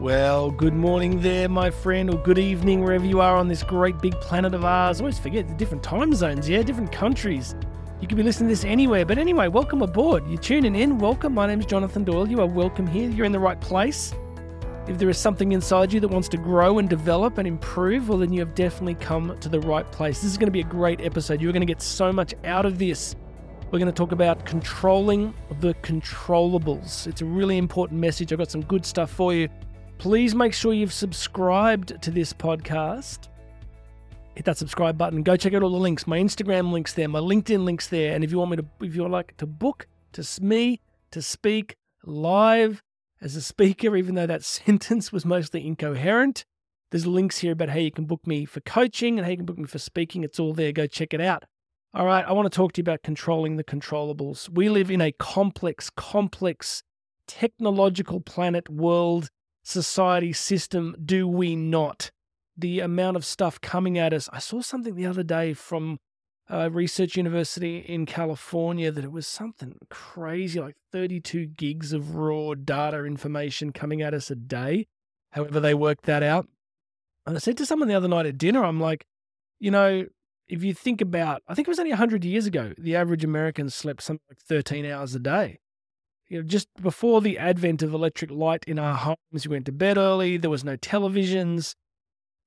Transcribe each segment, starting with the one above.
Well, good morning there, my friend, or good evening, wherever you are on this great big planet of ours. Always forget the different time zones, yeah, different countries. You could be listening to this anywhere. But anyway, welcome aboard. You're tuning in. Welcome. My name is Jonathan Doyle. You are welcome here. You're in the right place. If there is something inside you that wants to grow and develop and improve, well, then you have definitely come to the right place. This is going to be a great episode. You're going to get so much out of this. We're going to talk about controlling the controllables. It's a really important message. I've got some good stuff for you. Please make sure you've subscribed to this podcast. Hit that subscribe button. Go check out all the links. My Instagram links there, my LinkedIn links there. And if you want me to, if you're like to book to me to speak live as a speaker, even though that sentence was mostly incoherent, there's links here about how you can book me for coaching and how you can book me for speaking. It's all there. Go check it out. All right, I want to talk to you about controlling the controllables. We live in a complex, complex technological planet world society system do we not? The amount of stuff coming at us. I saw something the other day from a research university in California that it was something crazy, like 32 gigs of raw data information coming at us a day. However, they worked that out. And I said to someone the other night at dinner, I'm like, you know, if you think about, I think it was only 100 years ago, the average American slept something like 13 hours a day you know, just before the advent of electric light in our homes, we went to bed early, there was no televisions.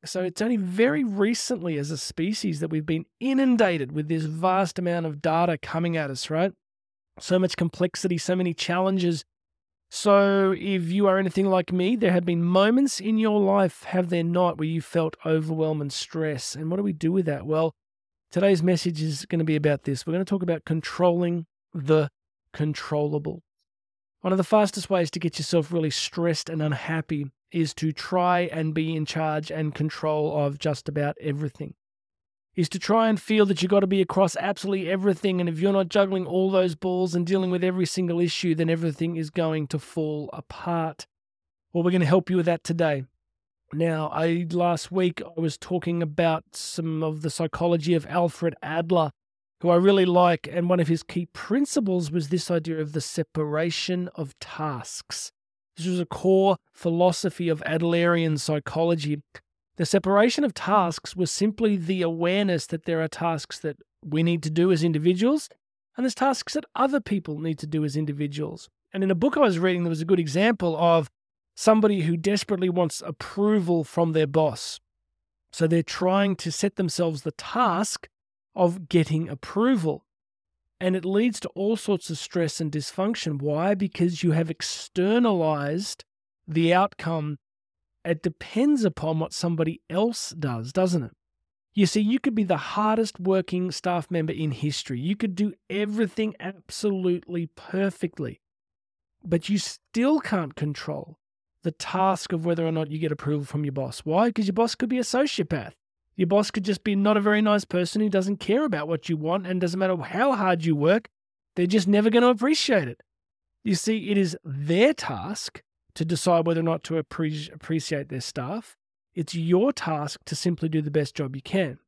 So it's only very recently as a species that we've been inundated with this vast amount of data coming at us, right? So much complexity, so many challenges. So if you are anything like me, there have been moments in your life, have there not, where you felt overwhelm and stress. And what do we do with that? Well, today's message is going to be about this. We're going to talk about controlling the controllable. One of the fastest ways to get yourself really stressed and unhappy is to try and be in charge and control of just about everything. Is to try and feel that you've got to be across absolutely everything, and if you're not juggling all those balls and dealing with every single issue, then everything is going to fall apart. Well, we're going to help you with that today. Now, I last week I was talking about some of the psychology of Alfred Adler who I really like. And one of his key principles was this idea of the separation of tasks. This was a core philosophy of Adlerian psychology. The separation of tasks was simply the awareness that there are tasks that we need to do as individuals, and there's tasks that other people need to do as individuals. And in a book I was reading, there was a good example of somebody who desperately wants approval from their boss. So they're trying to set themselves the task of getting approval. And it leads to all sorts of stress and dysfunction. Why? Because you have externalized the outcome. It depends upon what somebody else does, doesn't it? You see, you could be the hardest working staff member in history. You could do everything absolutely perfectly, but you still can't control the task of whether or not you get approval from your boss. Why? Because your boss could be a sociopath. Your boss could just be not a very nice person who doesn't care about what you want and doesn't matter how hard you work, they're just never going to appreciate it. You see, it is their task to decide whether or not to appreciate their staff. It's your task to simply do the best job you can.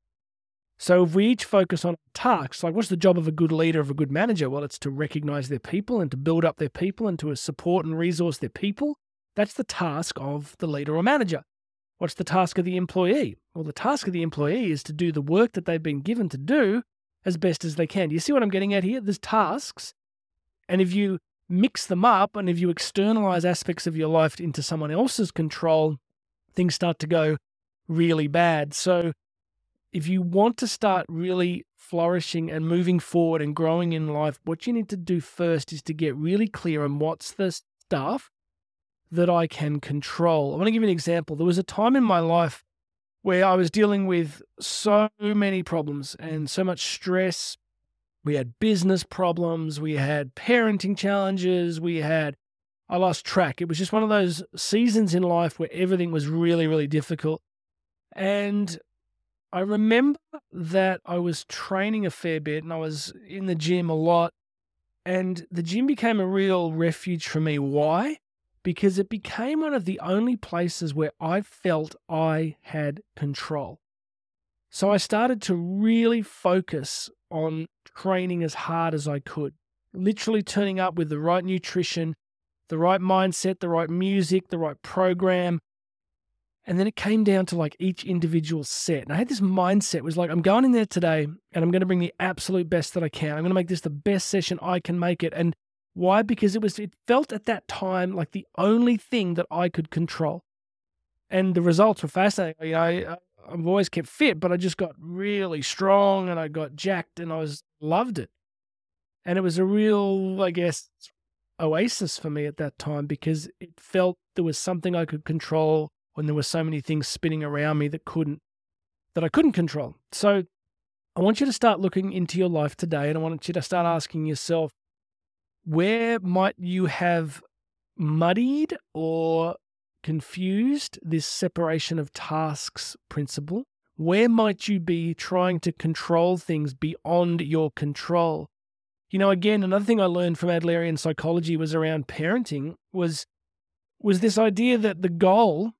So if we each focus on tasks, like what's the job of a good leader, of a good manager? Well, it's to recognize their people and to build up their people and to support and resource their people. That's the task of the leader or manager. What's the task of the employee? Well, the task of the employee is to do the work that they've been given to do as best as they can. Do you see what I'm getting at here? There's tasks. And if you mix them up and if you externalize aspects of your life into someone else's control, things start to go really bad. So, if you want to start really flourishing and moving forward and growing in life, what you need to do first is to get really clear on what's the stuff that I can control. I want to give you an example. There was a time in my life where I was dealing with so many problems and so much stress. We had business problems, we had parenting challenges, we had, I lost track. It was just one of those seasons in life where everything was really, really difficult. And I remember that I was training a fair bit and I was in the gym a lot. And the gym became a real refuge for me. Why? Because it became one of the only places where I felt I had control. So I started to really focus on training as hard as I could, literally turning up with the right nutrition, the right mindset, the right music, the right program. And then it came down to like each individual set. And I had this mindset was like, I'm going in there today and I'm going to bring the absolute best that I can. I'm going to make this the best session I can make it. And why? Because it was, it felt at that time like the only thing that I could control. And the results were fascinating. You know, I, I've always kept fit, but I just got really strong and I got jacked and I was loved it. And it was a real, I guess, oasis for me at that time because it felt there was something I could control when there were so many things spinning around me that couldn't that I couldn't control. So I want you to start looking into your life today and I want you to start asking yourself where might you have muddied or confused this separation of tasks principle? Where might you be trying to control things beyond your control? You know, again, another thing I learned from Adlerian psychology was around parenting was was this idea that the goal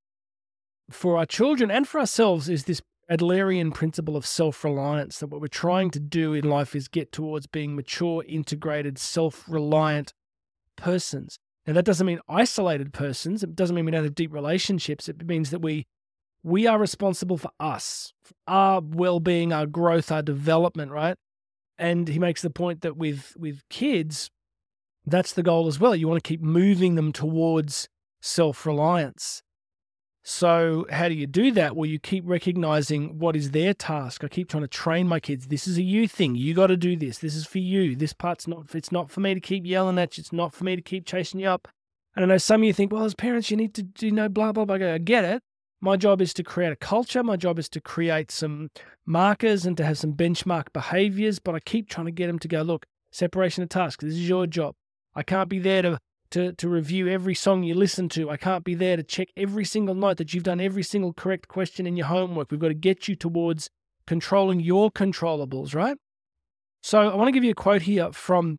for our children and for ourselves is this Adlerian principle of self reliance that what we're trying to do in life is get towards being mature, integrated, self reliant persons. Now, that doesn't mean isolated persons. It doesn't mean we don't have deep relationships. It means that we we are responsible for us, for our well being, our growth, our development, right? And he makes the point that with with kids, that's the goal as well. You want to keep moving them towards self reliance. So, how do you do that? Well, you keep recognizing what is their task. I keep trying to train my kids. This is a you thing. You got to do this. This is for you. This part's not, it's not for me to keep yelling at you. It's not for me to keep chasing you up. And I know some of you think, well, as parents, you need to, you know, blah, blah, blah. I get it. My job is to create a culture. My job is to create some markers and to have some benchmark behaviors. But I keep trying to get them to go, look, separation of tasks. This is your job. I can't be there to to, to review every song you listen to. I can't be there to check every single note that you've done every single correct question in your homework. We've got to get you towards controlling your controllables, right? So I want to give you a quote here from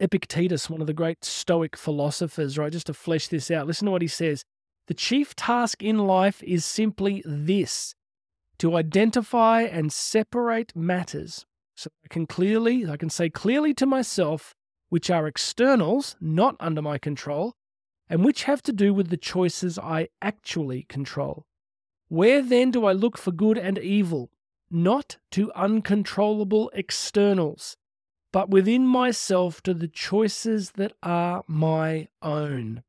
Epictetus, one of the great Stoic philosophers, right? Just to flesh this out. Listen to what he says. The chief task in life is simply this to identify and separate matters so I can clearly, I can say clearly to myself which are externals, not under my control, and which have to do with the choices I actually control. Where then do I look for good and evil? Not to uncontrollable externals, but within myself to the choices that are my own.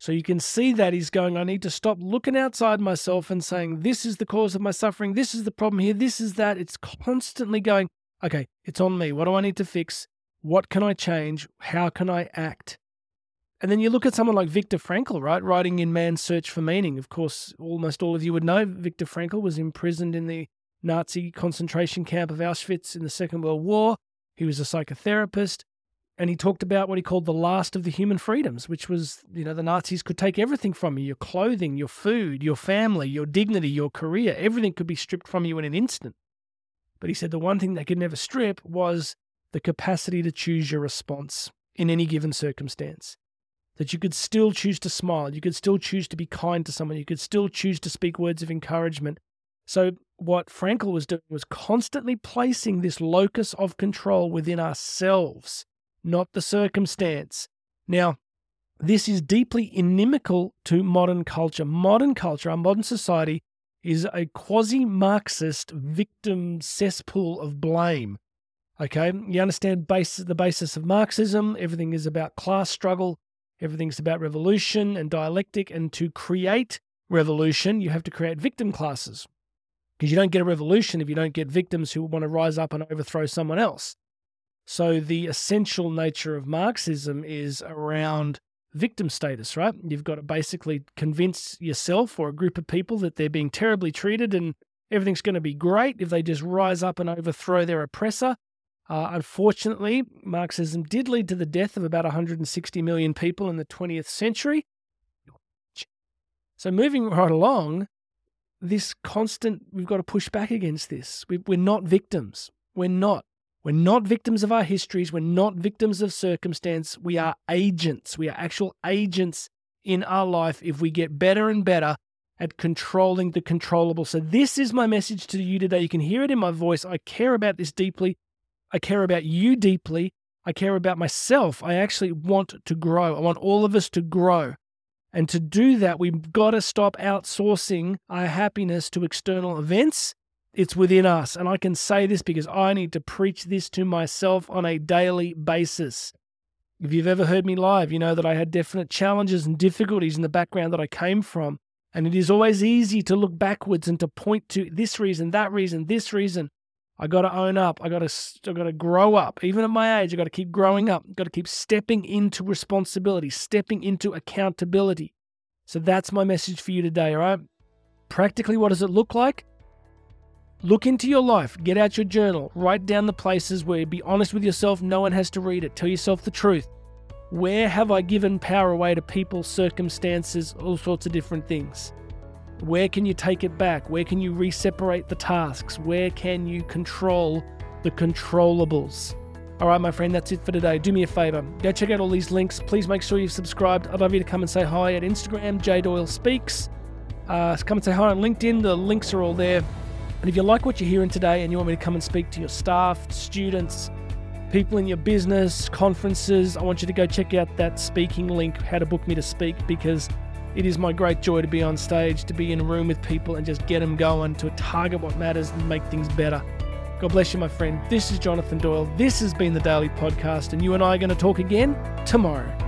So you can see that he's going, I need to stop looking outside myself and saying, This is the cause of my suffering. This is the problem here. This is that. It's constantly going, Okay, it's on me. What do I need to fix? What can I change? How can I act? And then you look at someone like Viktor Frankl, right? Writing in Man's Search for Meaning. Of course, almost all of you would know Viktor Frankl was imprisoned in the Nazi concentration camp of Auschwitz in the Second World War. He was a psychotherapist. And he talked about what he called the last of the human freedoms, which was, you know, the Nazis could take everything from you your clothing, your food, your family, your dignity, your career. Everything could be stripped from you in an instant. But he said the one thing they could never strip was the capacity to choose your response in any given circumstance. That you could still choose to smile, you could still choose to be kind to someone, you could still choose to speak words of encouragement. So, what Frankl was doing was constantly placing this locus of control within ourselves, not the circumstance. Now, this is deeply inimical to modern culture. Modern culture, our modern society, is a quasi Marxist victim cesspool of blame Okay, you understand base, the basis of Marxism. Everything is about class struggle. Everything's about revolution and dialectic. And to create revolution, you have to create victim classes. Because you don't get a revolution if you don't get victims who want to rise up and overthrow someone else. So the essential nature of Marxism is around victim status, right? You've got to basically convince yourself or a group of people that they're being terribly treated and everything's going to be great if they just rise up and overthrow their oppressor uh, unfortunately, Marxism did lead to the death of about 160 million people in the 20th century. So, moving right along, this constant, we've got to push back against this. We, we're not victims. We're not. We're not victims of our histories. We're not victims of circumstance. We are agents. We are actual agents in our life if we get better and better at controlling the controllable. So, this is my message to you today. You can hear it in my voice. I care about this deeply. I care about you deeply. I care about myself. I actually want to grow. I want all of us to grow. And to do that, we've got to stop outsourcing our happiness to external events. It's within us. And I can say this because I need to preach this to myself on a daily basis. If you've ever heard me live, you know that I had definite challenges and difficulties in the background that I came from. And it is always easy to look backwards and to point to this reason, that reason, this reason. I got to own up. I got to I got to grow up. Even at my age, I got to keep growing up. Got to keep stepping into responsibility, stepping into accountability. So that's my message for you today, all right? Practically what does it look like? Look into your life, get out your journal, write down the places where be honest with yourself, no one has to read it. Tell yourself the truth. Where have I given power away to people, circumstances, all sorts of different things? Where can you take it back? Where can you reseparate the tasks? Where can you control the controllables? All right, my friend, that's it for today. Do me a favor. Go check out all these links. Please make sure you've subscribed. I'd love you to come and say hi at Instagram, J Doyle Speaks. Uh, come and say hi on LinkedIn. The links are all there. And if you like what you're hearing today and you want me to come and speak to your staff, students, people in your business, conferences, I want you to go check out that speaking link, how to book me to speak, because it is my great joy to be on stage, to be in a room with people and just get them going, to target what matters and make things better. God bless you, my friend. This is Jonathan Doyle. This has been the Daily Podcast, and you and I are going to talk again tomorrow.